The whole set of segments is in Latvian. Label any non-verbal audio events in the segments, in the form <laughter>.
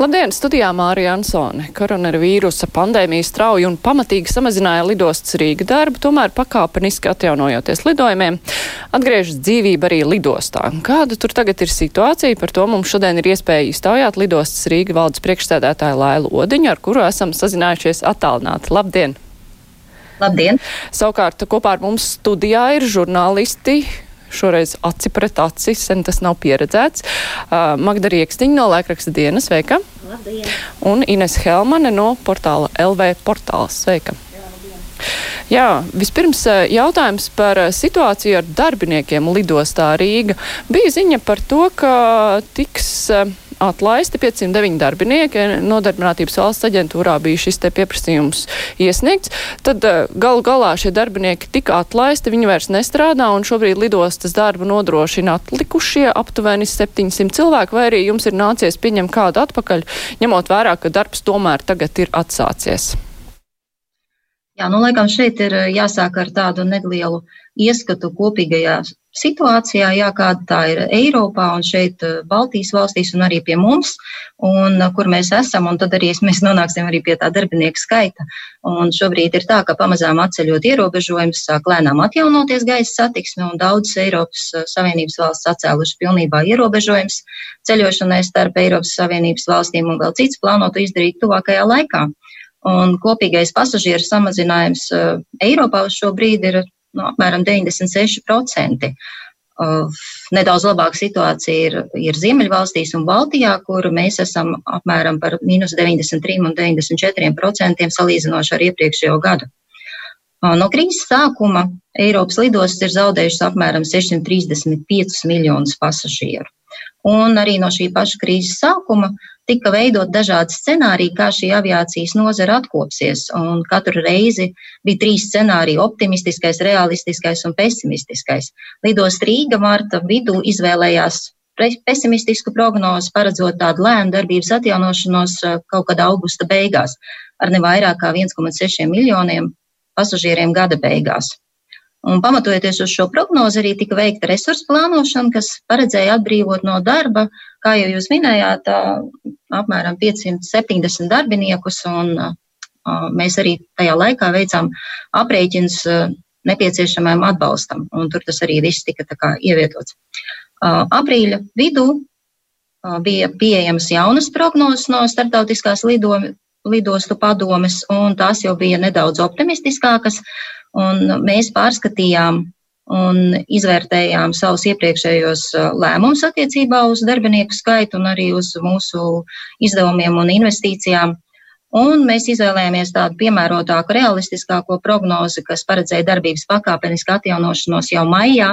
Labdien, studijā Mārija Ansone. Koronavīrusa pandēmija strauji un pamatīgi samazināja lidostas Rīga darbu, tomēr pakāpeniski atjaunojoties lidojumiem, atgriežas dzīvība arī lidostā. Kāda tur tagad ir situācija? Par to mums šodien ir iespēja iztaujāt lidostas Rīga valdes priekšstādātāju Lailu Odiņu, ar kuru esam sazinājušies attālināti. Labdien! Labdien! Savukārt kopā ar mums studijā ir žurnālisti šoreiz aci pret aci, sen tas nav pieredzēts. Uh, Magda Rieksniņa no Laikraksta dienas, sveika! Labdien! Un Ines Helmane no portāla LV portāls, sveika! Jā, vispirms jautājums par situāciju ar darbiniekiem lidostā Rīga. Bija ziņa par to, ka tiks atlaisti 509 darbinieki. Nodarbinātības valsts aģentūrā bija šis te pieprasījums iesniegts. Tad eh, galu galā šie darbinieki tika atlaisti, viņi vairs nestrādā un šobrīd lidostas darbu nodrošina atlikušie aptuveni 700 cilvēki, vai arī jums ir nācies pieņemt kādu atpakaļ, ņemot vērā, ka darbs tomēr tagad ir atsācies. Jā, nu, laikam šeit ir jāsāk ar tādu nelielu ieskatu kopīgajā situācijā, jā, kāda tā ir Eiropā un šeit eh, Baltijas valstīs un arī pie mums, un eh, kur mēs esam, un tad arī mēs nonāksim arī pie tā darbinieku skaita. Un šobrīd ir tā, ka pamazām atceļot ierobežojumus, sāk lēnām atjaunoties gaisa satiksme, un daudzas Eiropas eh, Savienības valsts atcēluši pilnībā ierobežojumus ceļošanai starp Eiropas Savienības valstīm un vēl cits plānotu izdarīt tuvākajā laikā. Un kopīgais pasažieru samazinājums Eiropā uz šo brīdi ir nu, apmēram 96%. Uh, nedaudz labāka situācija ir, ir Ziemeļvalstīs un Baltijā, kur mēs esam apmēram par mīnus 93 un 94% salīdzinoši ar iepriekšējo gadu. Uh, no krīzes sākuma Eiropas lidostas ir zaudējušas apmēram 635 miljonus pasažieru. Un arī no šī paša krīzes sākuma tika veidot dažādi scenāriji, kā šī aviācijas nozara atkopsies. Un katru reizi bija trīs scenāriji - optimistiskais, realistiskais un pesimistiskais. Lidos Rīga marta vidū izvēlējās pesimistisku prognozi, paredzot tādu lēnu darbības atjaunošanos eh, kaut kad augusta beigās ar ne vairāk kā 1,6 miljoniem pasažieriem gada beigās. Un pamatojoties uz šo prognozi, arī tika veikta resursu plānošana, kas paredzēja atbrīvot no darba, kā jau jūs minējāt, apmēram 570 darbiniekus, un mēs arī tajā laikā veicām aprēķins nepieciešamajam atbalstam, un tur tas arī viss tika kā ievietots. Aprīļa vidū bija pieejamas jaunas prognozes no starptautiskās lidomi, lidostu padomes, un tās jau bija nedaudz optimistiskākas. Un mēs pārskatījām un izvērtējām savus iepriekšējos uh, lēmumus attiecībā uz darbinieku skaitu un arī uz mūsu izdevumiem un investīcijām. Un mēs izvēlējāmies tādu piemērotāku, realistiskāko prognozi, kas paredzēja darbības pakāpenisku atjaunošanos jau maijā,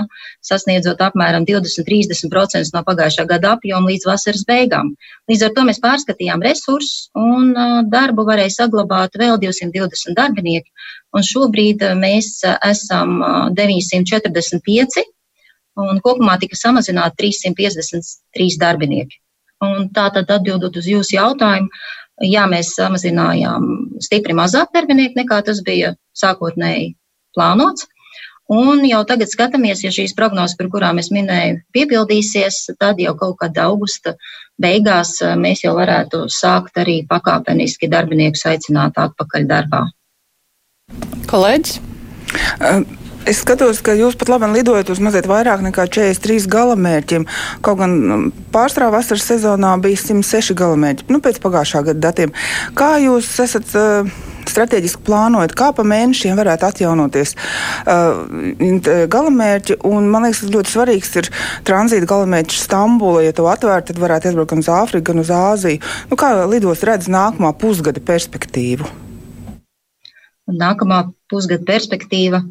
sasniedzot apmēram 20-30% no pagājušā gada apjoma līdz vasaras beigām. Līdz ar to mēs pārskatījām resursus un darbu varēja saglabāt vēl 220 darbinieki. Un šobrīd mēs esam 945 un kopumā tika samazināti 353 darbinieki. Un tā tad atbildot uz jūsu jautājumu, jā, mēs samazinājām stipri mazāk darbinieku nekā tas bija sākotnēji plānots. Un jau tagad skatāmies, ja šīs prognozes, par kurām es minēju, piepildīsies, tad jau kaut kādā augusta beigās eh, mēs jau varētu sākt arī pakāpeniski darbiniekus aicināt atpakaļ darbā. Kolēģis? Uh. Es skatos, ka jūs pat labi lidojat uz mazliet vairāk nekā 43 galamērķiem. Kaut gan mm, pārstrāva vasaras sezonā bija 106 galamērķi, nu, pēc pagājušā gada datiem. Kā jūs esat uh, strateģiski plānojat, kā pa mēnešiem varētu atjaunoties uh, galamērķi? Un, man liekas, ļoti svarīgs ir tranzīta galamērķis Stambula. Ja to atvērt, tad varētu aizbraukt gan uz Āfriku, gan uz Āziju. Nu, kā lidos redz nākamā pusgada perspektīvu? Nākamā pusgada perspektīva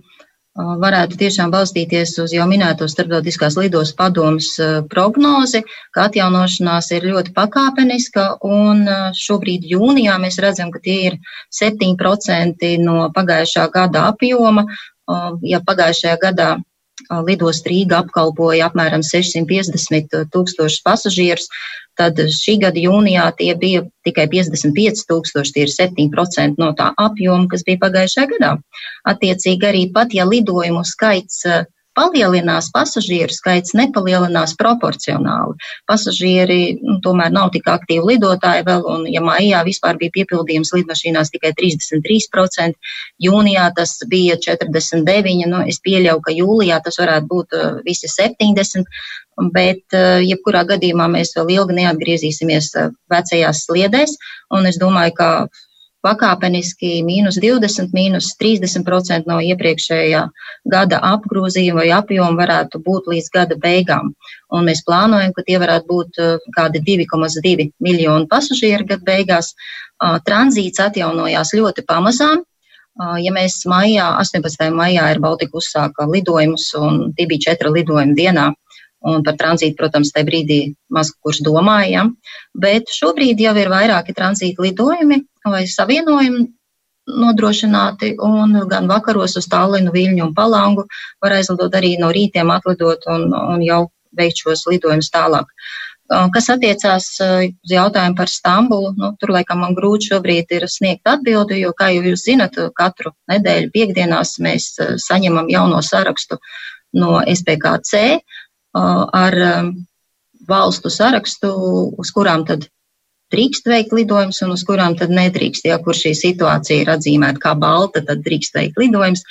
varētu tiešām balstīties uz jau minēto starptautiskās lidos padomas prognozi, ka atjaunošanās ir ļoti pakāpeniska, un šobrīd jūnijā mēs redzam, ka tie ir 7% no pagājušā gada apjoma. Ja pagājušajā gadā lidost Rīga apkalpoja apmēram 650 tūkstošus pasažierus, tad šī gada jūnijā tie bija tikai 55 tūkstoši, tie ir 7% no tā apjoma, kas bija pagājušajā gadā. Attiecīgi arī pat, ja lidojumu skaits palielinās, pasažieru skaits nepalielinās proporcionāli. Pasažieri nu, tomēr nav tik aktīvi lidotāji vēl, un ja maijā vispār bija piepildījums lidmašīnās tikai 33%, jūnijā tas bija 49%, nu, es pieļauju, ka jūlijā tas varētu būt uh, visi 70%, bet uh, jebkurā gadījumā mēs vēl ilgi neatgriezīsimies uh, vecajās sliedēs, un es domāju, ka pakāpeniski mīnus 20, mīnus 30% no iepriekšējā gada apgrozījuma vai apjoma varētu būt līdz gada beigām. Un mēs plānojam, ka tie varētu būt uh, kādi 2,2 miljoni pasažieru gada beigās. Tranzīts atjaunojās ļoti pamazām. Ja mēs maijā, 18. maijā ir Baltika uzsāka lidojumus, un tie bija četri lidojumi dienā, Un par tranzītu, protams, tajā brīdī maz kurš domāja, bet šobrīd jau ir vairāki tranzīta lidojumi vai savienojumi nodrošināti, un gan vakaros uz Tallinu, Viļņu un Palangu var aizlidot arī no rītiem atlidot un, un jau veikt šos lidojumus tālāk. Kas attiecās uz jautājumu par Stambulu, nu, tur laikam man grūti šobrīd ir sniegt atbildi, jo, kā jau jūs zinat, katru nedēļu piekdienās mēs saņemam jauno sarakstu no SPKC, ar valstu sarakstu, uz kurām tad drīkst veikt lidojumus un uz kurām tad nedrīkst. Ja kur šī situācija ir atzīmēta kā balta, tad drīkst veikt lidojums,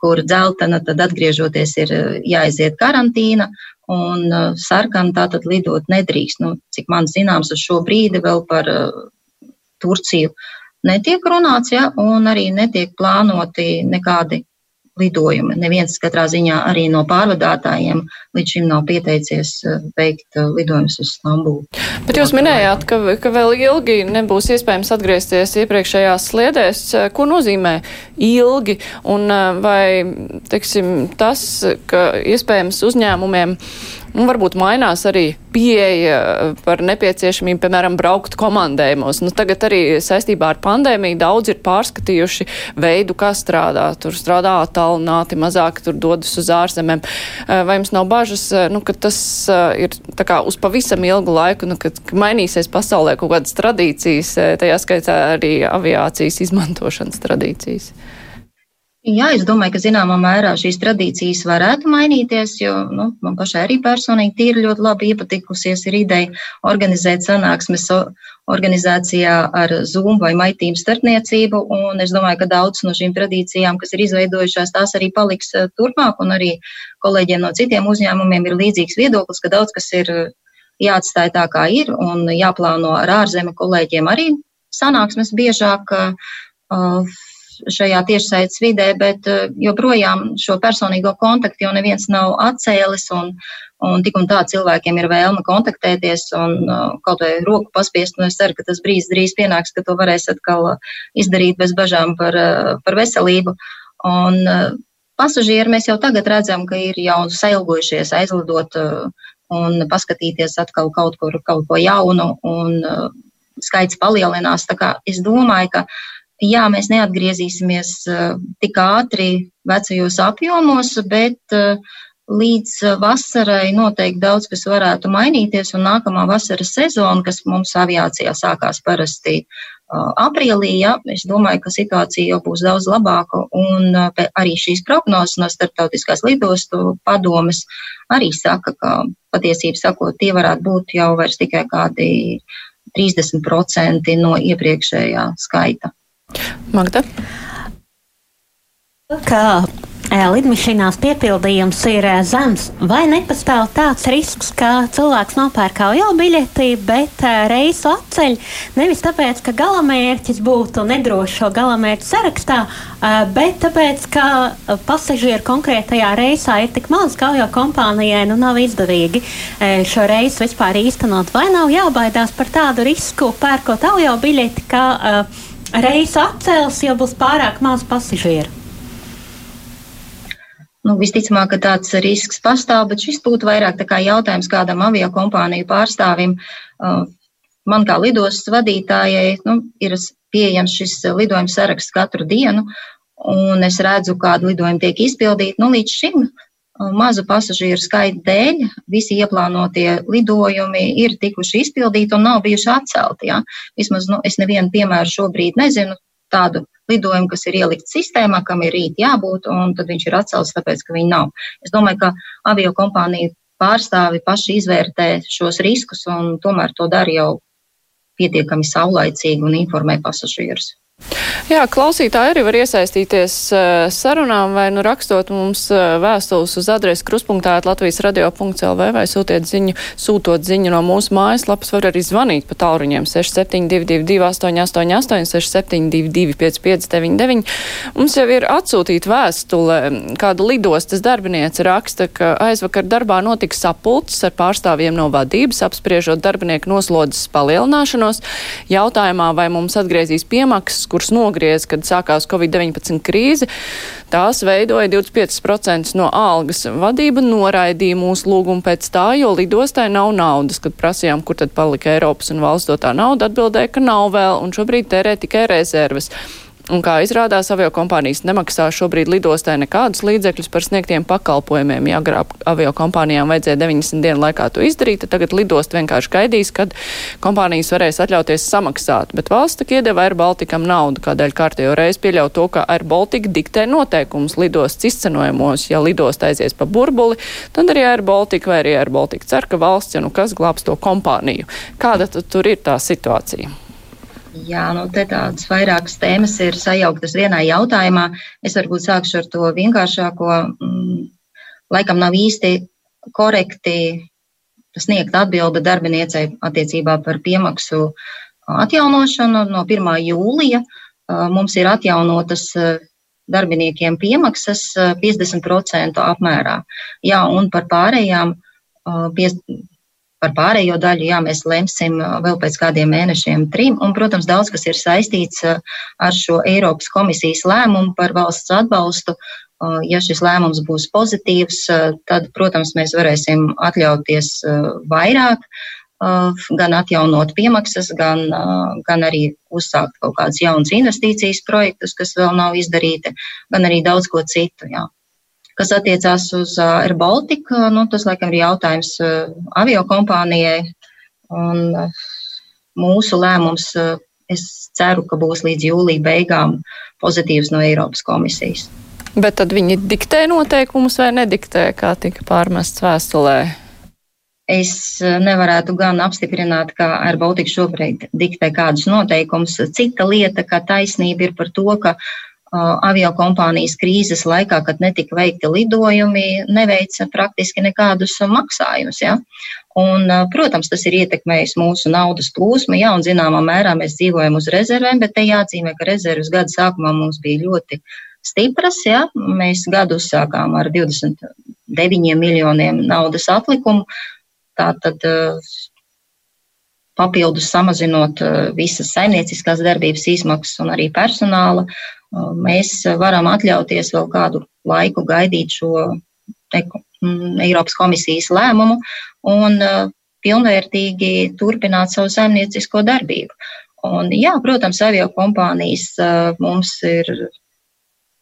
kur dzeltena, tad atgriežoties ir jāaiziet karantīna, un sarkana tā tad lidot nedrīkst. Nu, cik man zināms, uz šo brīdi vēl par Turciju netiek runāts, ja, un arī netiek plānoti nekādi lidojumi. Neviens katrā ziņā arī no pārvadātājiem līdz šim nav pieteicies eh, veikt eh, lidojumus uz Stambulu. Bet jūs minējāt, ka, ka vēl ilgi nebūs iespējams atgriezties iepriekšējās sliedēs. Ko nozīmē ilgi? Un eh, vai, teiksim, tas, ka iespējams uzņēmumiem Nu, varbūt mainās arī pieeja par nepieciešamību, piemēram, braukt komandējumos. Nu, tagad arī saistībā ar pandēmiju daudz ir pārskatījuši veidu, kā strādā. Tur strādā attālināti, mazāk tur dodas uz ārzemēm. Eh, vai jums nav bažas, eh, nu, ka tas eh, ir tā kā uz pavisam ilgu laiku, nu, kad mainīsies pasaulē kaut kādas tradīcijas, tajā skaitā arī aviācijas izmantošanas tradīcijas? Jā, es domāju, ka zināmā mērā šīs tradīcijas varētu mainīties, jo nu, man pašai arī personīgi tīri ļoti labi iepatikusies ir ideja organizēt sanāksmes organizācijā ar Zoom vai maitīm starpniecību, un es domāju, ka daudz no šīm tradīcijām, kas ir izveidojušās, tās arī paliks eh, turpmāk, un arī kolēģiem no citiem uzņēmumiem ir līdzīgs viedoklis, ka daudz kas ir eh, jāatstāj tā, kā ir, un jāplāno ar ārzemju kolēģiem arī sanāksmes biežāk. Uh, šajā tiešsaites vidē, bet eh, joprojām šo personīgo kontaktu jau neviens nav atcēlis. Un, un tik un tā cilvēkiem ir vēlme kontaktēties un uh, kaut vai roku paspiest. Un es ceru, ka tas brīdis drīz pienāks, ka to varēs atkal izdarīt bez bažām par, par veselību. Un, pasažieri mēs jau tagad redzam, ka ir jau sailgojušies aizlidot un paskatīties atkal kaut kur, kaut ko jaunu, un skaits palielinās. Es domāju, ka jā, mēs neatgriezīsimies eh, tik ātri vecajos apjomos, bet eh, līdz vasarai noteikti daudz kas varētu mainīties, un nākamā vasaras sezona, kas mums aviācijā sākās parasti eh, aprīlī, ja, es domāju, ka situācija jau būs daudz labāka, un arī šīs prognozes no starptautiskās lidostu padomes arī saka, ka patiesību sakot, tie varētu būt jau vairs tikai kādi 30% no iepriekšējā skaita. Magda? Kā lidmašīnās piepildījums ir zems, vai nepastāv tāds risks, ka cilvēks nopērk jau biļeti, bet reisu atceļ? Nevis tāpēc, ka galamērķis būtu nedrošs šo galamērķu sarakstā, bet tāpēc, ka pasažieru konkrētajā reisā ir tik maz, ka jau kompānijai nu nav izdevīgi šo reisu vispār īstenot, vai nav jābaidās par tādu risku, pērkot jau biļeti, ka reisu atcels, jo būs pārāk maz pasažieru? Nu, visticamāk, ka tāds risks pastāv, bet šis būtu vairāk jautājums kādam avio kompāniju pārstāvim. Uh, man kā lidostas vadītājai nu, ir pieejams šis lidojuma saraksts katru dienu, un es redzu, kādu lidojumu tiek izpildīti. Nu, līdz šim mazu pasažieru skaita dēļ visi ieplānotie lidojumi ir tikuši izpildīti un nav bijuši atcelti. Ja? Vismaz nu, es nevienu piemēru šobrīd nezinu tādu lidojumu, kas ir ielikt sistēmā, kam ir rīt jābūt, un tad viņš ir atcelts, tāpēc, ka viņi nav. Es domāju, ka avio kompānija pārstāvi paši izvērtē šos riskus un tomēr to dara jau pietiekami saulaicīgi un informē pasažierus. Jā, klausītāji arī var iesaistīties uh, sarunām vai nu rakstot mums uh, vēstules uz adresi kruspunktā Latvijas radio.lv vai sūtiet ziņu, sūtot ziņu no mūsu mājaslapas, var arī zvanīt pa tālruņiem 6722 888 6722 5599. Mums jau ir atsūtīta vēstule, kāda lidostas darbiniece raksta, ka aizvakar darbā notika sapulcs ar pārstāvjiem no vadības, apspriežot darbinieku noslodzes palielināšanos. Jautājumā, vai mums atgriezīs piemaksas, kuras nogriez, kad sākās Covid-19 krīze. Tās veidoja 25% no algas. Vadība noraidīja mūsu lūgumu pēc tā, jo lidostai nav naudas. Kad prasījām, kur tad palika Eiropas un valsts dotā nauda, atbildēja, ka nav vēl un šobrīd tērē tikai rezerves. Un kā izrādās, avio kompānijas nemaksā šobrīd lidostai nekādus līdzekļus par sniegtiem pakalpojumiem. Ja agrāk avio kompānijām vajadzēja 90 dienu laikā to izdarīt, tad tagad lidost vienkārši gaidīs, kad kompānijas varēs atļauties samaksāt. Bet valsts tak iedeva Air Baltikam naudu, kādēļ kārtējo reizi pieļauj to, ka Air Baltica diktē noteikumus lidostas izcenojumos. Ja lidost aizies pa burbuli, tad arī Air Baltica vai arī Air Baltica cer, ka valsts, ja nu kas glābs to kompāniju. Kāda tur ir tā situācija? Jā, nu te tādas vairākas tēmas ir sajauktas vienā jautājumā. Es varbūt sākšu ar to vienkāršāko. Mm, laikam nav īsti korekti sniegt atbildi darbiniecei attiecībā par piemaksu atjaunošanu. No 1. jūlija mums ir atjaunotas darbiniekiem piemaksas 50% apmērā. Jā, un par pārējām Par pārējo daļu, jā, mēs lemsim vēl pēc kādiem mēnešiem, trim. Un, protams, daudz kas ir saistīts ar šo Eiropas komisijas lēmumu par valsts atbalstu. Ja šis lēmums būs pozitīvs, tad, protams, mēs varēsim atļauties vairāk, gan atjaunot piemaksas, gan, gan arī uzsākt kaut kādus jaunus investīcijas projektus, kas vēl nav izdarīti, gan arī daudz ko citu. Jā. Kas attiecās uz Air Baltica, nu, tas laikam ir jautājums avio kompānijai. Un mūsu lēmums, es ceru, ka būs līdz jūlija beigām pozitīvs no Eiropas komisijas. Bet tad viņi diktē noteikumus vai nediktē, kā tika pārmests vēstulē? Es nevarētu gan apstiprināt, ka ar Baltiku šobrīd diktē kādus noteikumus. Cita lieta, ka taisnība ir par to, ka avio kompānijas krīzes laikā, kad netika veikti lidojumi, neveica praktiski nekādus maksājumus. Ja? Un, protams, tas ir ietekmējis mūsu naudas plūsmu, jā, un zināmā mērā mēs dzīvojam uz rezervēm, bet te jāatzīmē, ka rezervas gada sākumā mums bija ļoti stipras. Ja? Mēs gadu uzsākām ar 29 miljoniem naudas atlikumu. Tātad papildus samazinot visas saimnieciskās darbības izmaksas un arī personāla mēs varam atļauties vēl kādu laiku gaidīt šo mm, Eiropas komisijas lēmumu un pilnvērtīgi turpināt savu saimniecisko darbību. Un, jā, protams, avio kompānijas mums ir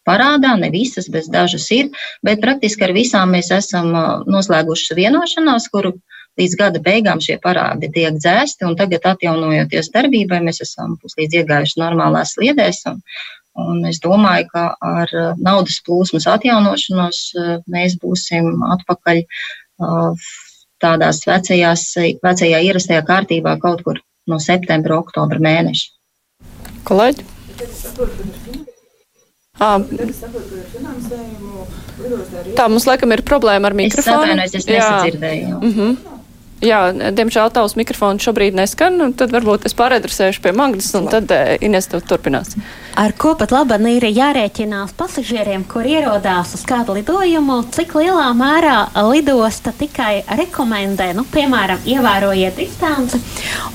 parādā, ne visas, bet dažas ir, bet praktiski ar visām mēs esam noslēguši vienošanās, kuru līdz gada beigām šie parādi tiek dzēsti, un tagad atjaunojoties darbībai, mēs esam puslīdz iegājuši normālās sliedēs, un, Un es domāju, ka ar uh, naudas plūsmas atjaunošanos uh, mēs būsim atpakaļ uh, tādās vecajās, vecajā ierastajā kārtībā kaut kur no septembra, oktobra mēneša. Kolēģi? À, tā mums laikam ir problēma ar mikrofonu. Es atvainojos, es nesadzirdēju. Mm -hmm. Jā, diemžēl tavs mikrofons šobrīd neskan, tad varbūt es pāradresēšu pie Magdas, un tad eh, Ines tu turpinās. Ar ko pat labi ir jārēķinās pasažieriem, kur ierodās uz kādu lidojumu, cik lielā mērā lidosta tikai rekomendē, nu, piemēram, ievērojiet distanci,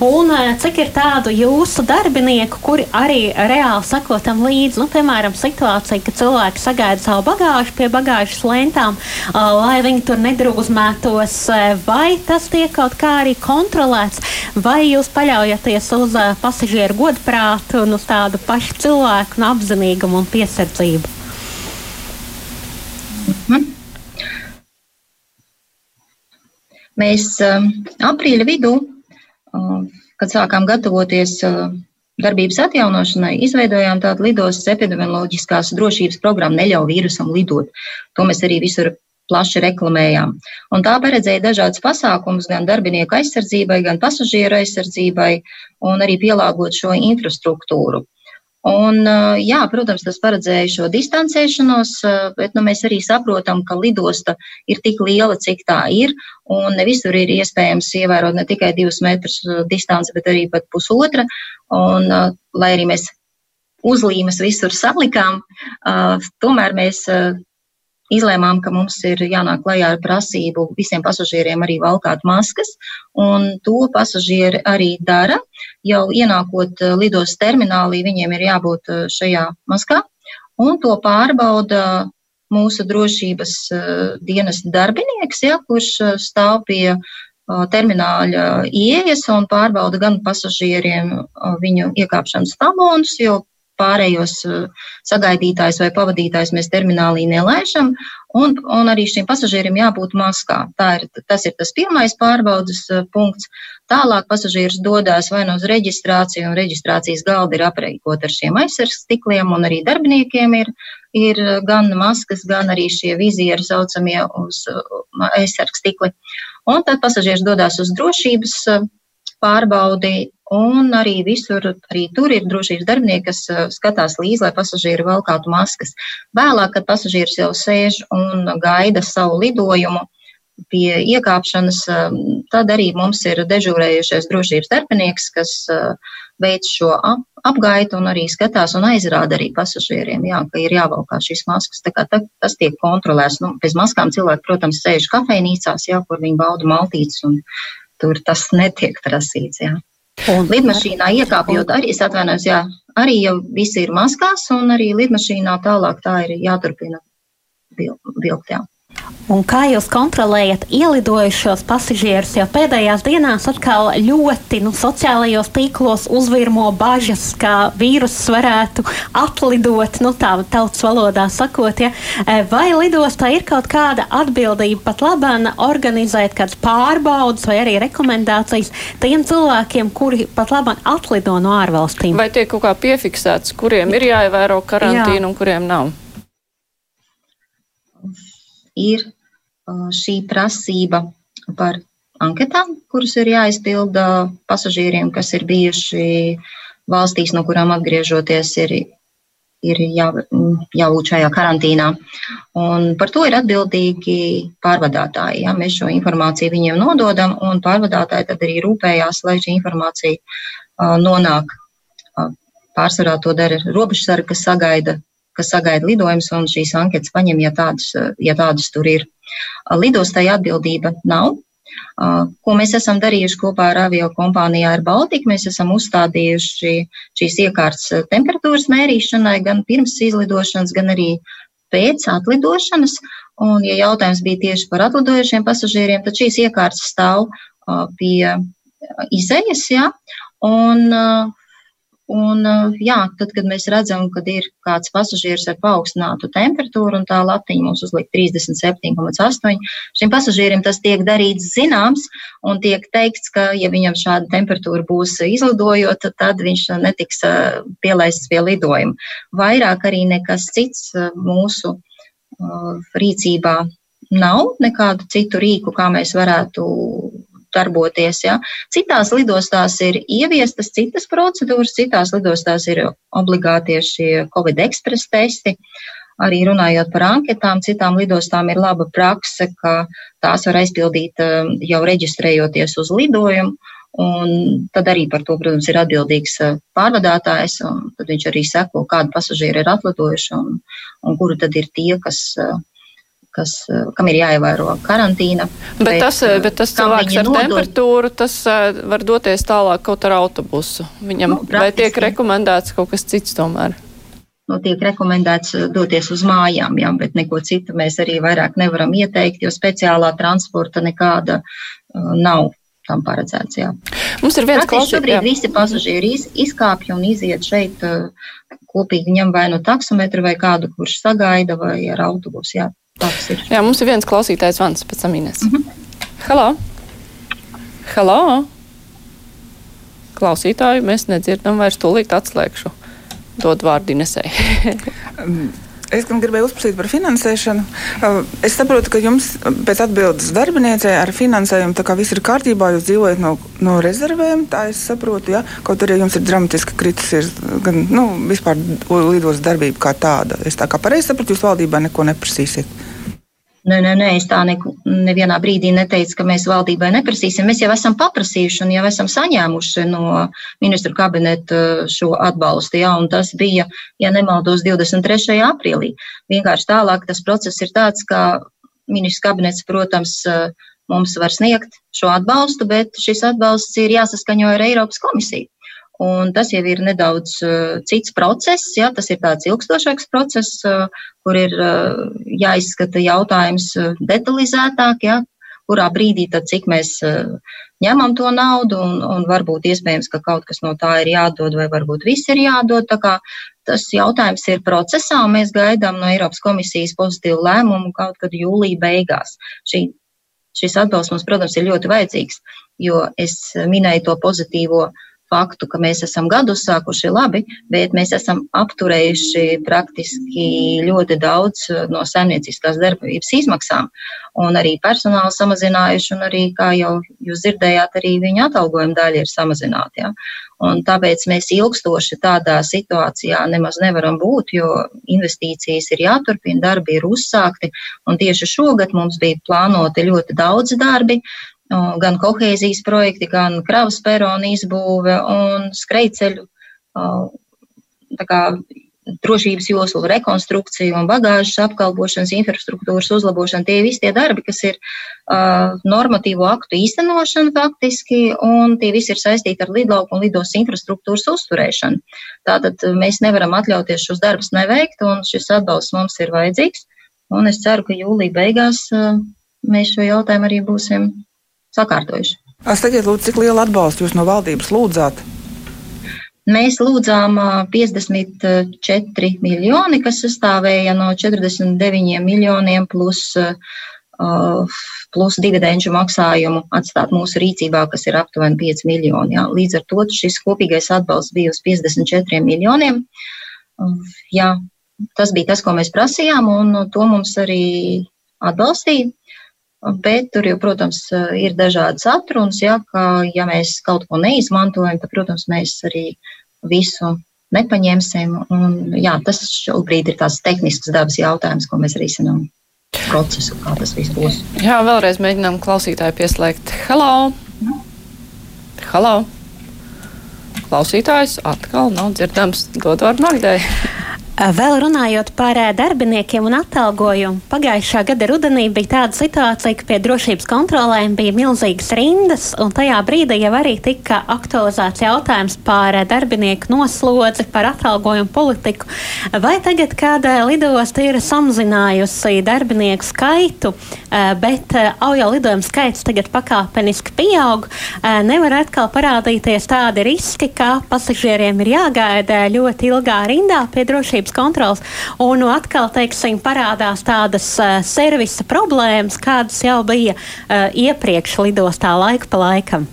un eh, cik ir tādu jūsu darbinieku, kuri arī reāli sako tam līdzi, nu, piemēram, situācija, ka cilvēki sagaida savu bagāžu pie bagāžas lentām, eh, lai viņi tur nedrūzmētos, vai tas tiek kaut kā arī kontrolēts, vai jūs paļaujaties uz uh, pasažieru godprātu un uz tādu pašu cilvēku apzinīgumu un piesardzību? Mhm. Mēs aprīļa vidū, kad sākām gatavoties darbības atjaunošanai, izveidojām tādu lidostas epidemioloģiskās drošības programmu Neļauj vīrusam lidot. To mēs arī visur plaši reklamējām. Un tā paredzēja dažādas pasākumus gan darbinieku aizsardzībai, gan pasažieru aizsardzībai, un arī pielāgot šo infrastruktūru. Un, jā, protams, tas paredzēja šo distancēšanos, bet nu, mēs arī saprotam, ka lidosta ir tik liela, cik tā ir, un ne visur ir iespējams ievērot ne tikai divus metrus distanci, bet arī pat pusotra. Un, lai arī mēs uzlīmes visur salikām, tomēr mēs izlēmām, ka mums ir jānāk klajā ar prasību visiem pasažieriem arī valkāt maskas, un to pasažieri arī dara. Jau ienākot eh, lidos terminālī, viņiem ir jābūt eh, šajā maskā, un to pārbauda mūsu drošības eh, dienas darbinieks, ja, kurš stāv pie termināļa ieejas un pārbauda gan pasažieriem viņu iekāpšanas talonus, jo pārējos eh, sagaidītājus vai pavadītājus mēs terminālī nelaižam, un, un arī šiem pasažieriem jābūt maskā. Ir, tas ir tas pirmais pārbaudas eh, punkts. Tālāk pasažieris dodas vai nu uz reģistrāciju, un reģistrācijas galda ir aprīkot ar šiem aizsargs stikliem, un arī darbiniekiem ir, ir gan maskas, gan arī šie vizieri saucamie uz aizsargs stikli. Un tad pasažieris dodas uz drošības eh, pārbaudi, Un arī visur, arī tur ir drošības darbinieki, kas uh, skatās līdzi, lai pasažieri valkātu maskas. Vēlāk, kad pasažieris jau sēž un gaida savu lidojumu pie iekāpšanas, um, tad arī mums ir dežūrējušais drošības darbinieks, kas uh, veic šo apgaitu un arī skatās un aizrāda arī pasažieriem, jā, ka ir jāvalkā šīs maskas. Tā kā ta, tas tiek kontrolēts. Nu, bez maskām cilvēki, protams, sēž kafejnīcās, jā, kur viņi bauda maltītes un tur tas netiek prasīts. Jā. Un lidmašīnā iekāpjot, arī es atvainojos, jā, arī jau visi ir maskās, un arī lidmašīnā tālāk tā ir jāturpina vilkt. Jā. Un kā jūs kontrolējat ielidojušos pasažierus? Jo pēdējās dienās atkal ļoti nu, sociālajos tīklos uzvirmo bažas, ka vīruss varētu atlidot, nu, tā tautas valodā sakot. Ja? E, vai lidostā ir kaut kāda atbildība pat labāk organizēt kādas pārbaudas vai arī rekomendācijas tiem cilvēkiem, kuri pat labāk atlido no ārvalstīm? Vai tiek kaut kā piefiksēts, kuriem ir jāievēro karantīna Jā. un kuriem nav? Ir šī prasība par anketām, kuras ir jāizpilda pasažieriem, kas ir bijuši valstīs, no kurām atgriežoties, ir, ir jā, jābūt šajā karantīnā. Un par to ir atbildīgi pārvadātāji. Ja? Mēs šo informāciju viņiem nododam, un pārvadātāji tad arī rūpējās, lai šī informācija nonāk. Pārsvarā to dara robežsarga, kas sagaida kas sagaida lidojumus un šīs anketas paņem, ja tādas, ja tādas tur ir. Lidostai atbildība nav. Ko mēs esam darījuši kopā ar avio kompāniju Air Baltica, mēs esam uzstādījuši šīs iekārtas temperatūras mērīšanai gan pirms izlidošanas, gan arī pēc atlidošanas. Un, ja jautājums bija tieši par atlidojušiem pasažieriem, tad šīs iekārtas stāv pie izējas, jā, un Un, uh, jā, tad, kad mēs redzam, ka ir kāds pasažieris ar paaugstinātu temperatūru un tā latiņa mums uzliek 37,8, šim pasažierim tas tiek darīts zināms un tiek teikts, ka, ja viņam šāda temperatūra būs izlidojot, tad viņš netiks uh, pielaists pie lidojuma. Vairāk arī nekas cits uh, mūsu rīcībā nav nekādu citu rīku, kā mēs varētu darboties. Ja. Citās lidostās ir ieviestas citas procedūras, citās lidostās ir obligātie šie Covid express testi. Arī runājot par anketām, citām lidostām ir laba prakse, ka tās var aizpildīt um, jau reģistrējoties uz lidojumu. Un tad arī par to, protams, ir atbildīgs uh, pārvadātājs, un tad viņš arī seko, kādi pasažieri ir atlidojuši un, un kuri tad ir tie, kas uh, kas, eh, kam ir jāievēro karantīna. Bet, bet tas, eh, bet tas cilvēks ar nodod... temperatūru, tas eh, var doties tālāk kaut ar autobusu. Viņam nu, vai tiek rekomendēts kaut kas cits tomēr? Nu, tiek rekomendēts doties uz mājām, jā, bet neko citu mēs arī vairāk nevaram ieteikt, jo speciālā transporta nekāda uh, nav tam paredzēts. Jā. Mums ir viens klausītājs. Šobrīd jā. visi pasažieri iz, izkāpj un iziet šeit uh, kopīgi ņem vai no taksometra vai kādu, kurš sagaida vai ar autobusu. Jā. Jā, mums ir viens klausītājs zvans pēc tam Ines. Mm -hmm. Halo! Halo! Klausītāju mēs nedzirdam vairs tūlīt atslēgšu. Dod vārdu Inesei. <laughs> Es gribēju uzprasīt par finansēšanu. Es saprotu, ka jums pēc atbildes darbiniecei ar finansējumu viss ir kārtībā, jūs dzīvojat no, no rezervēm, tā es saprotu, ja? kaut arī jums ir dramatiski kritusies gan nu, vispār lidos darbība kā tāda. Es tā kā pareizi saprotu, jūs valdībā neko neprasīsiet. Nē, nē, nē, es tā ne, nevienā brīdī neteicu, ka mēs valdībai neprasīsim. Mēs jau esam paprasījuši un jau esam saņēmuši no ministru kabineta šo atbalstu. Jā, un tas bija, ja nemaldos, 23. aprīlī. Vienkārši tālāk tas process ir tāds, ka ministrs kabinets, protams, mums var sniegt šo atbalstu, bet šis atbalsts ir jāsaskaņo ar Eiropas komisiju. Un tas jau ir nedaudz uh, cits process, ja, tas ir tāds ilgstošāks process, uh, kur ir uh, jāizskata jautājums detalizētāk, ja, kurā brīdī tad cik mēs ņemam to naudu un, un varbūt iespējams, ka kaut kas no tā ir jādod vai varbūt viss ir jādod. Tā kā tas jautājums ir procesā un mēs gaidām no Eiropas komisijas pozitīvu lēmumu kaut kad jūlija beigās. Šī, šis atbalsts mums, protams, ir ļoti vajadzīgs, jo es minēju to pozitīvo faktu, ka mēs esam gadu sākuši labi, bet mēs esam apturējuši praktiski ļoti daudz uh, no saimnieciskās darbības izmaksām un arī personālu samazinājuši, un arī, kā jau jūs dzirdējāt, arī viņa atalgojuma daļa ir samazināta. Ja? Un tāpēc mēs ilgstoši tādā situācijā nemaz nevaram būt, jo investīcijas ir jāturpina, darbi ir uzsākti, un tieši šogad mums bija plānoti ļoti daudz darbi, gan kohēzijas projekti, gan kravas peronu izbūve un skrejceļu drošības joslu rekonstrukcija un bagāžas apkalpošanas infrastruktūras uzlabošana. Tie visi tie darbi, kas ir uh, normatīvo aktu īstenošana faktiski, un tie visi ir saistīti ar lidlauku un lidos infrastruktūras uzturēšanu. Tātad mēs nevaram atļauties šos darbus neveikt, un šis atbalsts mums ir vajadzīgs. Un es ceru, ka jūlija beigās uh, mēs šo jautājumu arī būsim sakārtojuši. Sakiet, lūdzu, cik lielu atbalstu jūs no valdības lūdzāt? Mēs lūdzām 54 miljoni, kas sastāvēja no 49 miljoniem plus, plus dividendžu maksājumu atstāt mūsu rīcībā, kas ir aptuveni 5 miljoni. Jā. Līdz ar to šis kopīgais atbalsts bija uz 54 miljoniem. Jā, tas bija tas, ko mēs prasījām, un to mums arī atbalstīja. Bet tur jau, protams, ir dažādas atrunas, ja, ka, ja mēs kaut ko neizmantojam, tad, protams, mēs arī visu nepaņemsim. Un, jā, tas šobrīd ir tāds tehnisks dabas jautājums, ko mēs risinām procesu, kā tas viss būs. Jā, vēlreiz mēģinām klausītāju pieslēgt. Halo! Halo! Klausītājs atkal nav dzirdams. Dod vārdu Magdai. Vēl runājot par darbiniekiem un atalgojumu, pagājušā gada rudenī bija tāda situācija, ka pie drošības kontrolēm bija milzīgas rindas, un tajā brīdī jau arī tika aktualizēts jautājums par darbinieku noslodzi, par atalgojumu politiku. Vai tagad kāda lidosta ir samazinājusi darbinieku skaitu, bet aujo lidojumu skaits tagad pakāpeniski pieaug, nevar atkal parādīties tādi riski, ka pasažieriem ir jāgaida ļoti ilgā rindā pie drošības drošības kontrols. Un nu, atkal, teiksim, parādās tādas uh, servisa problēmas, kādas jau bija uh, iepriekš lidostā laika pa laikam.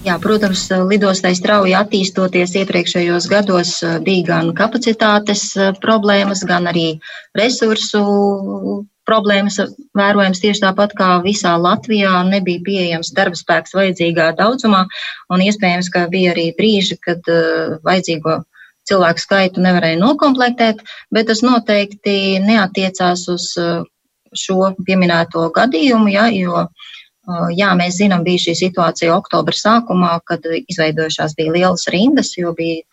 Jā, protams, lidostai strauji attīstoties iepriekšējos gados bija gan kapacitātes problēmas, gan arī resursu problēmas vērojams tieši tāpat kā visā Latvijā nebija pieejams darba spēks vajadzīgā daudzumā, un iespējams, ka bija arī brīži, kad vajadzīgo cilvēku skaitu nevarēja nokomplektēt, bet tas noteikti neatiecās uz uh, šo pieminēto gadījumu, ja, jo, uh, jā, mēs zinām, bija šī situācija oktobra sākumā, kad izveidojušās bija lielas rindas, jo bija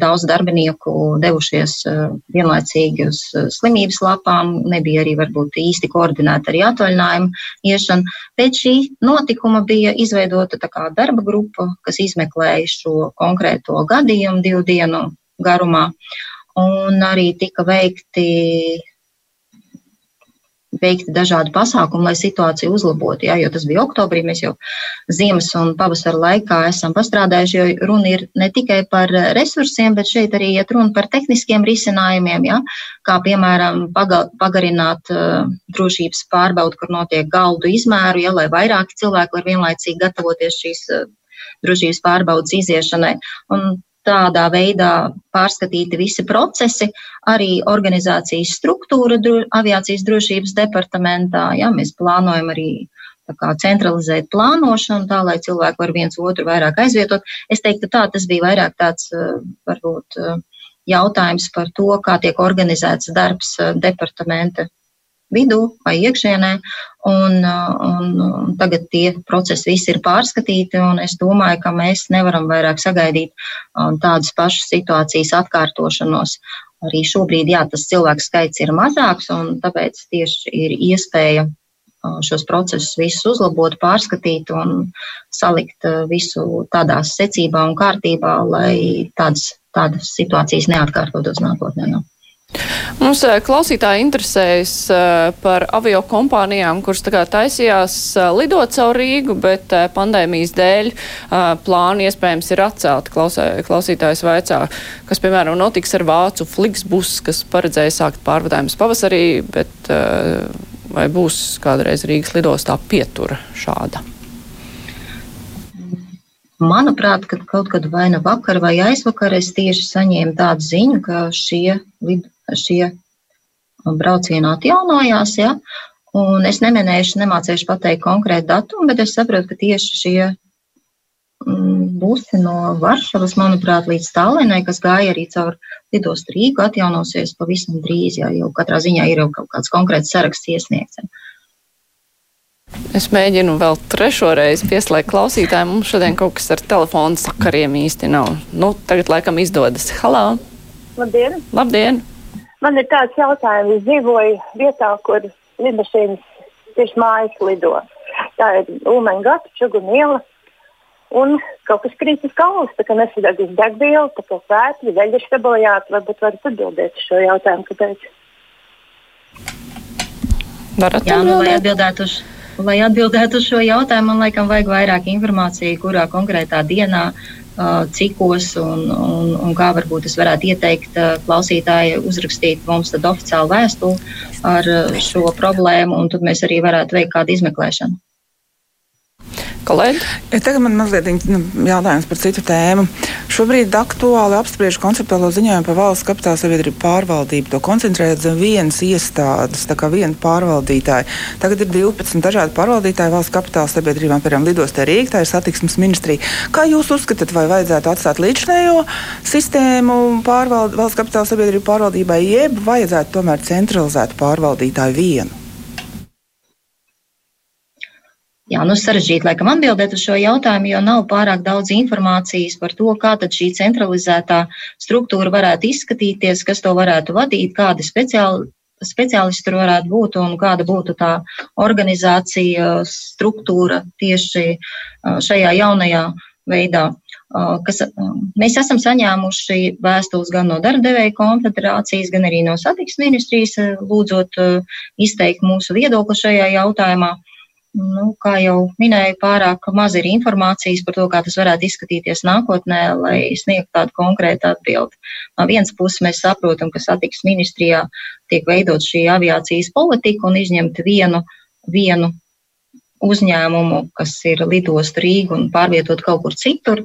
daudz darbinieku devušies uh, vienlaicīgi uz slimības lapām, nebija arī varbūt īsti koordinēta arī atvaļinājuma iešana. Pēc šī notikuma bija izveidota tā kā darba grupa, kas izmeklēja šo konkrēto gadījumu divu dienu garumā. Un arī tika veikti veikti dažādi pasākumi, lai situāciju uzlabotu. Jā, jo tas bija oktobrī, mēs jau ziemas un pavasara laikā esam pastrādājuši, jo runa ir ne tikai par resursiem, bet šeit arī iet runa par tehniskiem risinājumiem, jā, kā piemēram paga, pagarināt uh, drošības pārbaudu, kur notiek galdu izmēru, jā, lai vairāki cilvēki var vienlaicīgi gatavoties šīs uh, drošības pārbaudas iziešanai. Un tādā veidā pārskatīti visi procesi, arī organizācijas struktūra dro, aviācijas drošības departamentā. Ja, mēs plānojam arī kā, centralizēt plānošanu, tā lai cilvēki var viens otru vairāk aizvietot. Es teiktu, tā tas bija vairāk tāds eh, varbūt eh, jautājums par to, kā tiek organizēts darbs eh, departamenta vidū vai iekšienē. Un, un, un tagad tie procesi visi ir pārskatīti, un es domāju, ka mēs nevaram vairāk sagaidīt um, tādas pašas situācijas atkārtošanos. Arī šobrīd, jā, tas cilvēku skaits ir mazāks, un tāpēc tieši ir iespēja uh, šos procesus visus uzlabot, pārskatīt un salikt uh, visu tādās secībā un kārtībā, lai tādas, tādas situācijas neatkārtotos nākotnē. Jau. Mums eh, klausītāji interesējas eh, par avio kompānijām, kuras tā kā taisījās eh, lidot caur Rīgu, bet pandēmijas dēļ plāni iespējams ir atcelti. Klausītājs vaicā, kas, piemēram, notiks ar Vācu Flixbus, kas paredzēja sākt pārvadājumus pavasarī, bet vai būs kādreiz Rīgas lidostā pietura šāda? Manuprāt, kad kaut kad vai nu vakar vai aizvakar es tieši saņēmu tādu ziņu, ka šie, šie braucieni atjaunojās. Ja? Un es neminēšu, nemācīšu pateikt konkrētu datumu, bet es saprotu, ka tieši šie mm, busi no Varšavas, manuprāt, līdz Tallinai, kas gāja arī caur lidostu Rīgu, atjaunosies pavisam drīz, ja jau katrā ziņā ir jau kaut kāds konkrēts saraksts iesniegts. Es mēģinu vēl trešo reizi pieslēgt klausītājiem. Mums šodien kaut kas ar telefonu sakariem īsti nav. Nu, tagad laikam izdodas. Halo! Labdien! Labdien! Man ir tāds jautājums. Es dzīvoju vietā, kur lidmašīnas tieši mājas lido. Tā ir Ulmaņa gata, čuguna iela. Un kaut kas krīt uz kaulas, tā kā nesadegīs degvielu, tā kā sēkļi, veļi ir sabojāti. Varbūt varat atbildēt šo jautājumu, kāpēc? Varat Jā, nu, lai atbildētu uz šo Lai atbildētu uz šo jautājumu, man laikam vajag vairāk informāciju, kurā konkrētā dienā, cikos un, un, un kā varbūt es varētu ieteikt klausītāji uzrakstīt mums tad oficiālu vēstuli ar šo problēmu, un tad mēs arī varētu veikt kādu izmeklēšanu. Kolēģi? Tagad man mazliet nu, jautājums par citu tēmu. Šobrīd aktuāli apspriež konceptuālo ziņojumu par valsts kapitāla sabiedrību pārvaldību. To koncentrēt zem vienas iestādes, tā kā viena pārvaldītāja. Tagad ir 12 dažādi pārvaldītāji valsts kapitāla sabiedrībām, piemēram, lidostē Rīgā, tā ir satiksmes ministrija. Kā jūs uzskatāt, vai vajadzētu atstāt līdzinējo sistēmu pārvald, valsts kapitāla sabiedrību pārvaldībai, jeb vajadzētu tomēr centralizēt pārvaldītāju vienu? Jā, nu sarežģīti laikam atbildēt uz šo jautājumu, jo nav pārāk daudz informācijas par to, kā tad šī centralizētā struktūra varētu izskatīties, kas to varētu vadīt, kādi speciāli, speciālisti tur varētu būt un kāda būtu tā organizācija, struktūra tieši šajā jaunajā veidā. Kas, mēs esam saņēmuši vēstules gan no darba konfederācijas, gan arī no satiksmes ministrijas, lūdzot izteikt mūsu viedokli šajā jautājumā. Nu, kā jau minēju, pārāk maz ir informācijas par to, kā tas varētu izskatīties nākotnē, lai sniegtu tādu konkrētu atbildi. No vienas puses mēs saprotam, ka satiksmes ministrijā tiek veidot šī aviācijas politika un izņemt vienu, vienu uzņēmumu, kas ir lidostu Rīgu un pārvietot kaut kur citur,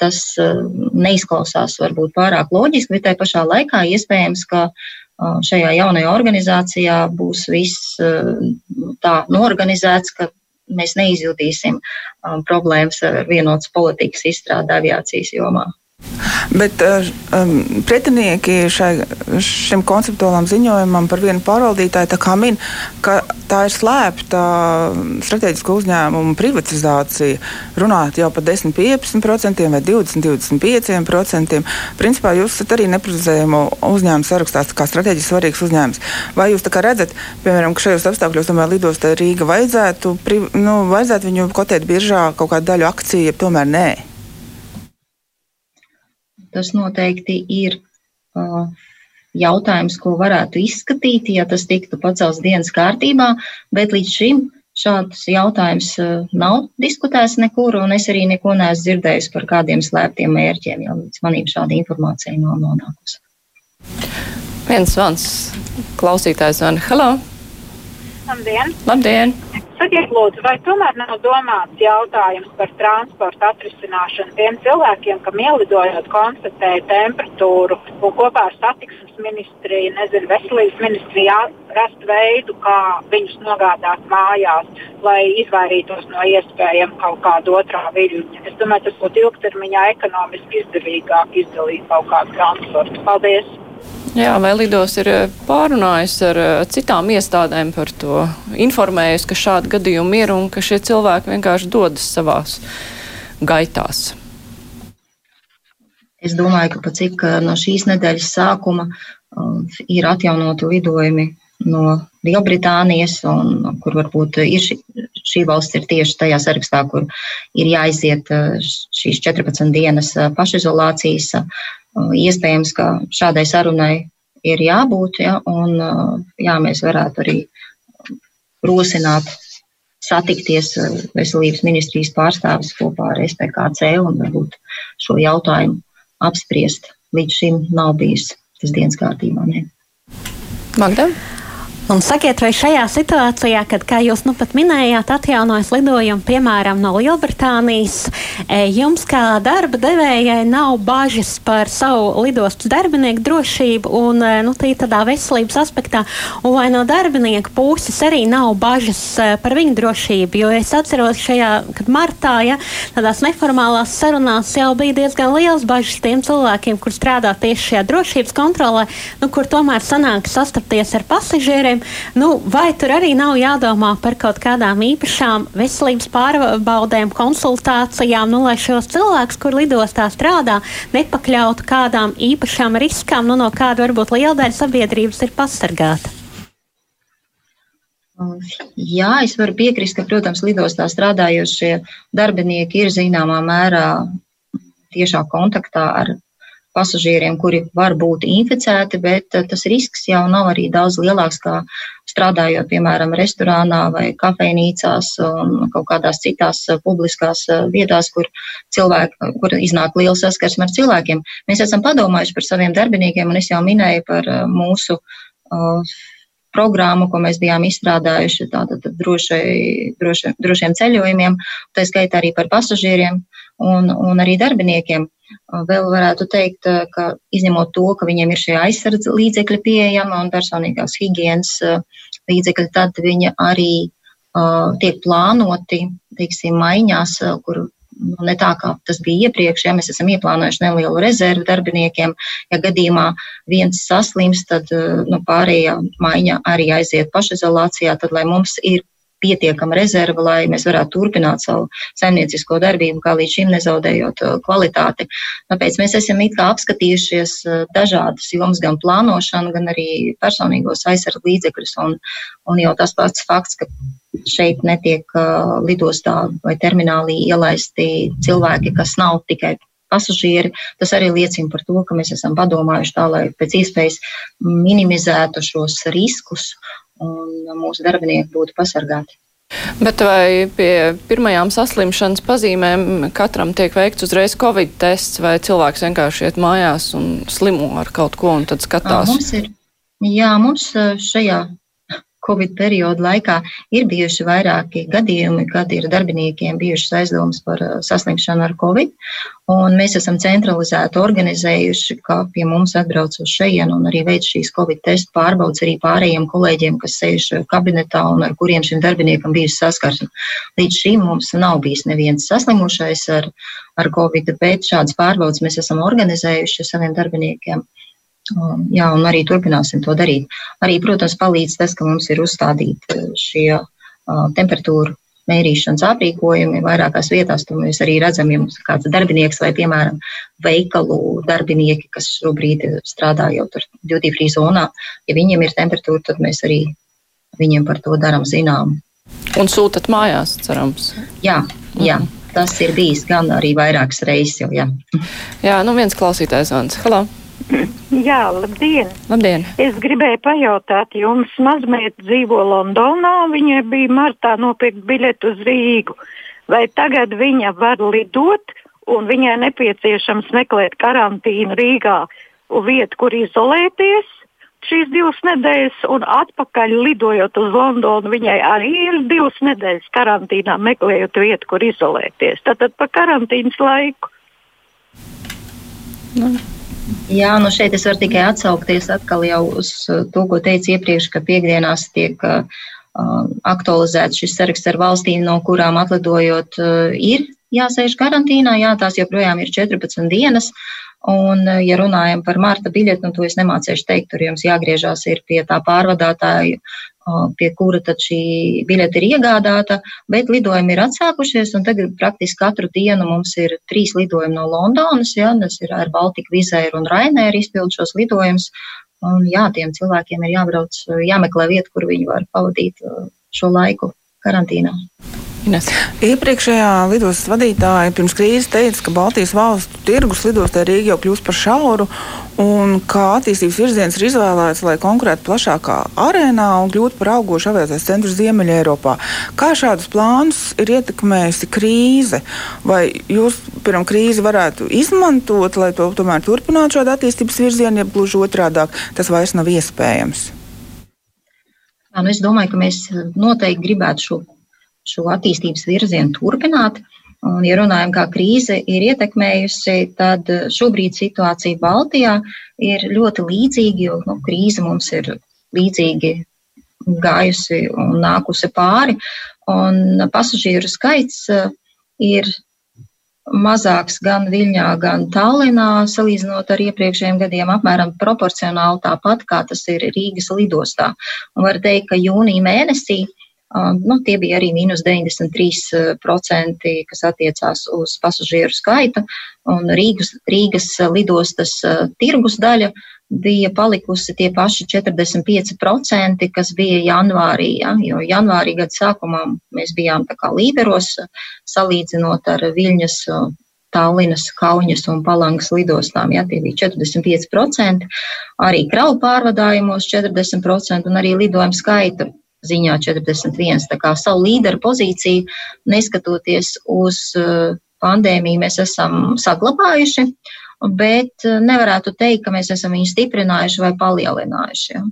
tas neizklausās varbūt pārāk loģiski, bet tai pašā laikā iespējams, ka šajā jaunajā organizācijā būs viss tā norganizēts, ka mēs neizjūtīsim problēmas ar vienotas politikas izstrādi aviācijas jomā. Bet um, pretinieki šai, šim konceptuālam ziņojumam par vienu pārvaldītāju min, ka tā ir slēpta strateģisko uzņēmumu privatizācija. Runāt jau par 10, 15% vai 20, 25%. Principā jūs esat arī neprivatizējumu uzņēmumu sarakstā kā strateģiski svarīgs uzņēmums. Vai jūs redzat, piemēram, ka šajos apstākļos tomēr lidostā Rīga vajadzētu, nu, vajadzētu viņu kotēt biržā kaut kādu daļu akciju, ja tomēr nē? Tas noteikti ir uh, jautājums, ko varētu izskatīt, ja tas tiktu pacelts dienas kārtībā, bet līdz šim šāds jautājums nav diskutēts nekur, un es arī neko neesmu dzirdējis par kādiem slēptiem mērķiem, jo līdz manim šāda informācija nav nonākusi. Viens zvans klausītājs zvana. Halo! Labdien! Labdien! Sakiet, lūdzu, vai tomēr nav domāts jautājums par transporta atrisināšanu tiem cilvēkiem, kam ielidojot konstatēja temperatūru un kopā ar satiksmes ministriju, nezinu, veselības ministriju rast veidu, kā viņus nogādāt mājās, lai izvairītos no iespējām kaut kādu otrā viļņa. Es domāju, tas būtu ilgtermiņā ekonomiski izdevīgāk izdalīt kaut kādu transportu. Paldies! Jā, vai Lidos ir eh, pārunājis ar eh, citām iestādēm par to, informējis, ka šādi gadījumi ir un ka šie cilvēki vienkārši dodas savās gaitās? Es domāju, ka pat cik no šīs nedēļas sākuma uh, ir atjaunoti lidojumi no Lielbritānijas, un kur varbūt ir šī, šī valsts ir tieši tajā sarakstā, kur ir jāiziet šīs 14 dienas pašizolācijas Iespējams, ka šādai sarunai ir jābūt, ja, un jā, mēs varētu arī rosināt satikties veselības ministrijas pārstāvis kopā ar SPKC un varbūt šo jautājumu apspriest. Līdz šim nav bijis tas dienas kārtībā. Ne. Magda? Un sakiet, vai šajā situācijā, kad, kā jūs nu pat minējāt, atjaunojas lidojumi, piemēram, no Lielbritānijas, e, jums kā darba devējai nav bažas par savu lidostas darbinieku drošību un e, nu, tādā veselības aspektā, un vai no darbinieku puses arī nav bažas e, par viņu drošību? Jo es atceros šajā, kad martā, ja tādās neformālās sarunās jau bija diezgan liels bažas tiem cilvēkiem, kur strādā tieši šajā drošības kontrolē, nu, kur tomēr sanāk sastapties ar pasažieriem cilvēkiem. Nu, vai tur arī nav jādomā par kaut kādām īpašām veselības pārbaudēm, konsultācijām, nu, lai šos cilvēkus, kur lidostā strādā, nepakļautu kādām īpašām riskām, nu, no kāda varbūt liela daļa sabiedrības ir pasargāta? Jā, es varu piekrist, ka, protams, lidostā strādājošie darbinieki ir zināmā mērā tiešā kontaktā ar pasažieriem, kuri var būt inficēti, bet eh, tas risks jau nav arī daudz lielāks kā strādājot, piemēram, restorānā vai kafejnīcās un kaut kādās citās eh, publiskās eh, vietās, kur cilvēki, kur iznāk liela saskarsme ar cilvēkiem. Mēs esam padomājuši par saviem darbiniekiem, un es jau minēju par mūsu uh, programmu, ko mēs bijām izstrādājuši tātad drošai, droši, drošiem ceļojumiem, tā skaitā arī par pasažieriem un, un arī darbiniekiem. Vēl varētu teikt, ka izņemot to, ka viņiem ir šie aizsardz līdzekļi pieejami un personīgās higienas līdzekļi, tad viņi arī uh, tiek plānoti, teiksim, maiņās, kur nu, ne tā kā tas bija iepriekš, ja mēs esam ieplānojuši nelielu rezervu darbiniekiem. Ja gadījumā viens saslims, tad nu, pārējā maiņa arī aiziet pašizolācijā, tad lai mums ir pietiekama rezerva, lai mēs varētu turpināt savu saimniecisko darbību, kā līdz šim nezaudējot uh, kvalitāti. Tāpēc mēs esam it kā apskatījušies uh, dažādas jomas, gan plānošanu, gan arī personīgos aizsardz līdzekļus. Un, un jau tas pats fakts, ka šeit netiek uh, lidostā vai terminālī ielaisti cilvēki, kas nav tikai pasažieri. Tas arī liecina par to, ka mēs esam padomājuši tā, lai pēc iespējas minimizētu šos riskus un mūsu darbinieki būtu pasargāti. Bet vai pie pirmajām saslimšanas pazīmēm katram tiek veikts uzreiz covid tests, vai cilvēks vienkārši iet mājās un slimo ar kaut ko un tad skatās? Mums ir, jā, mums šajā Covid perioda laikā ir bijuši vairāki gadījumi, kad ir darbiniekiem bijušas aizdomas par uh, saslimšanu ar Covid. Mēs esam centralizēti organizējuši, ka pie mums atbrauc uz šejienu un arī veic šīs Covid testu pārbaudas arī pārējiem kolēģiem, kas sēž kabinetā un ar kuriem šim darbiniekam bijusi saskarsme. Līdz šim mums nav bijis neviens saslimušais ar, ar Covid, bet šādas pārbaudas mēs esam organizējuši saviem darbiniekiem. Jā, un arī turpināsim to darīt. Arī, protams, palīdz tas, ka mums ir uzstādīti eh, šie uh, temperatūru mērīšanas aprīkojumi vairākās vietās. Tur mēs arī redzam, ja mums ir kāds darbinieks vai, piemēram, veikalu darbinieki, kas šobrīd strādā jau tur duty free zonā. Ja viņiem ir temperatūra, tad mēs arī viņiem par to darām zinām. Un sūtat mājās, cerams. Jā, jā. Tas ir bijis gan arī vairākas reizes jau. Jā, jā nu viens klausītājs zvans. Halo! <laughs> Jā, labdien! Labdien! Es gribēju pajautāt, jums mazmeita dzīvo Londonā, viņai bija martā nopirkt biļetu uz Rīgu. Vai tagad viņa var lidot un viņai nepieciešams meklēt karantīnu Rīgā vietu, kur izolēties? Šīs divas nedēļas, un atpakaļ lidojot uz Londonu, viņai arī ir divas nedēļas karantīnā, meklējot vietu, kur izolēties. Tātad pa karantīnas laiku. Nu. Jā, nu šeit es varu tikai atsaukties atkal jau uz uh, to, ko teicu iepriekš, ka piekdienās tiek uh, aktualizēts šis saraksts ar valstīm, no kurām atlidojot uh, ir jāsēž karantīnā. Jā, tās joprojām ir 14 dienas. Un, ja runājam par marta biļeti, nu, to es nemācīšu teikt, tur jums jāgriežās pie tā pārvadātāja, pie kura tad šī biļete ir iegādāta, bet lidojumi ir atsākušies, un tagad praktiski katru dienu mums ir trīs lidojumi no Londonas, ja, tas ir ar Baltiku Vizēru un Rainēru izpild šos lidojumus, un jā, tiem cilvēkiem ir jābrauc, jāmeklē vieta, kur viņi var pavadīt šo laiku karantīnā. Ines. Iepriekšējā lidostas vadītāja pirms krīzes teica, ka Baltijas valstu tirgus lidostā Rīga jau kļūst par šauru un kā attīstības virziens ir izvēlēts, lai konkurētu plašākā arēnā un kļūtu par augošu aviācijas centru Ziemeļa Eiropā. Kā šādus plānus ir ietekmējusi krīze? Vai jūs pirms krīzi varētu izmantot, lai to tomēr turpinātu šādu attīstības virzienu, ja gluži otrādāk tas vairs nav iespējams? Nu es domāju, ka mēs noteikti gribētu šo šo attīstības virzienu turpināt. Un, ja runājam, kā krīze ir ietekmējusi, tad šobrīd situācija Baltijā ir ļoti līdzīga, jo nu, krīze mums ir līdzīgi gājusi un nākusi pāri. Un pasažieru skaits uh, ir mazāks gan Viļņā, gan Tallinā, salīdzinot ar iepriekšējiem gadiem, apmēram proporcionāli tāpat, kā tas ir Rīgas lidostā. Un var teikt, ka jūnija mēnesī Nu, tie bija arī mīnus 93%, kas attiecās uz pasažieru skaitu, un Rīgas, Rīgas lidostas tirgus daļa bija palikusi tie paši 45%, kas bija janvārī, ja, jo janvārī gada sākumā mēs bijām tā kā līderos, salīdzinot ar Viļņas Tallinas, Kauņas un Palangas lidostām. Ja, tie bija 45%, arī kravu pārvadājumos 40% un arī lidojumu skaita ziņā 41. Tā kā savu līderu pozīciju, neskatoties uz eh, pandēmiju, mēs esam saglabājuši, bet eh, nevarētu teikt, ka mēs esam viņu stiprinājuši vai palielinājuši.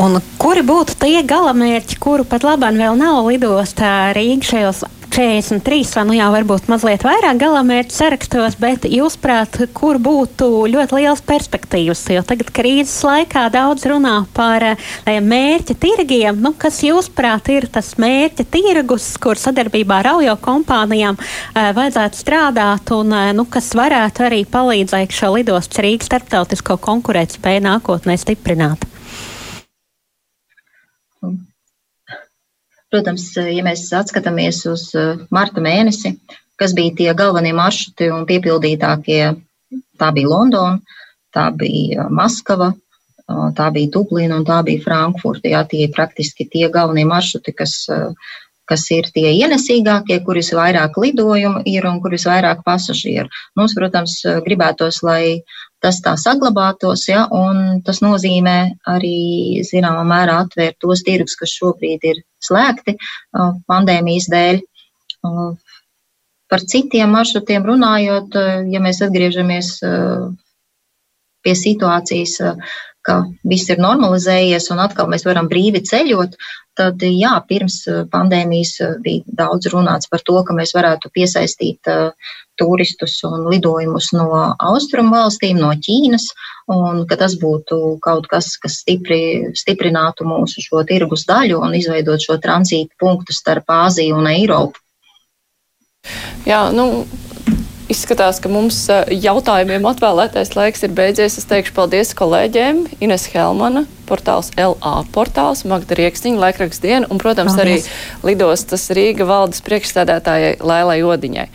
Un kuri būtu tie galamērķi, kuru pat labāk vēl nav lidostā Rīgā šajos 43, vai nu jā, varbūt mazliet vairāk galamērķu sarakstos, bet jūsuprāt, kur būtu ļoti liels perspektīvas? Jo tagad krīzes laikā daudz runā par eh, mērķa tirgiem. Nu, kas jūsuprāt ir tas mērķa tirgus, kur sadarbībā ar audio kompānijām eh, vajadzētu strādāt un eh, nu, kas varētu arī palīdzēt šo lidostas Rīgas starptautisko konkurētspēju nākotnē stiprināt? Protams, ja mēs atskatāmies uz eh, marta mēnesi, kas bija tie galvenie maršruti un piepildītākie, tā bija Londona, tā bija Maskava, eh, tā bija Dublina un tā bija Frankfurta. Jā, tie ir praktiski tie galvenie maršruti, kas, eh, kas ir tie ienesīgākie, kur visvairāk lidojumu ir un kur visvairāk pasažieru. Mums, protams, gribētos, lai tas tā saglabātos, ja, un tas nozīmē arī, zināmā mērā, atvērt tos tirgus, kas šobrīd ir slēgti uh, pandēmijas dēļ. Uh, par citiem maršrutiem runājot, uh, ja mēs atgriežamies pie situācijas, ka viss ir normalizējies un atkal mēs varam brīvi ceļot, tad jā, pirms pandēmijas bija daudz runāts par to, ka mēs varētu piesaistīt turistus un lidojumus no austrumu valstīm, no Ķīnas, un ka tas būtu kaut kas, kas stipri, stiprinātu mūsu šo tirgus daļu un izveidot šo tranzītu punktu starp Āziju un Eiropu. Jā, nu, Izskatās, ka mums jautājumiem atvēlētais laiks ir beidzies. Es teikšu paldies kolēģiem Ines Helmana, portāls LA portāls, Magda Rieksniņa, laikraksts diena un, protams, paldies. arī lidostas Rīga valdes priekšstādātājai Lēlai Odiņai.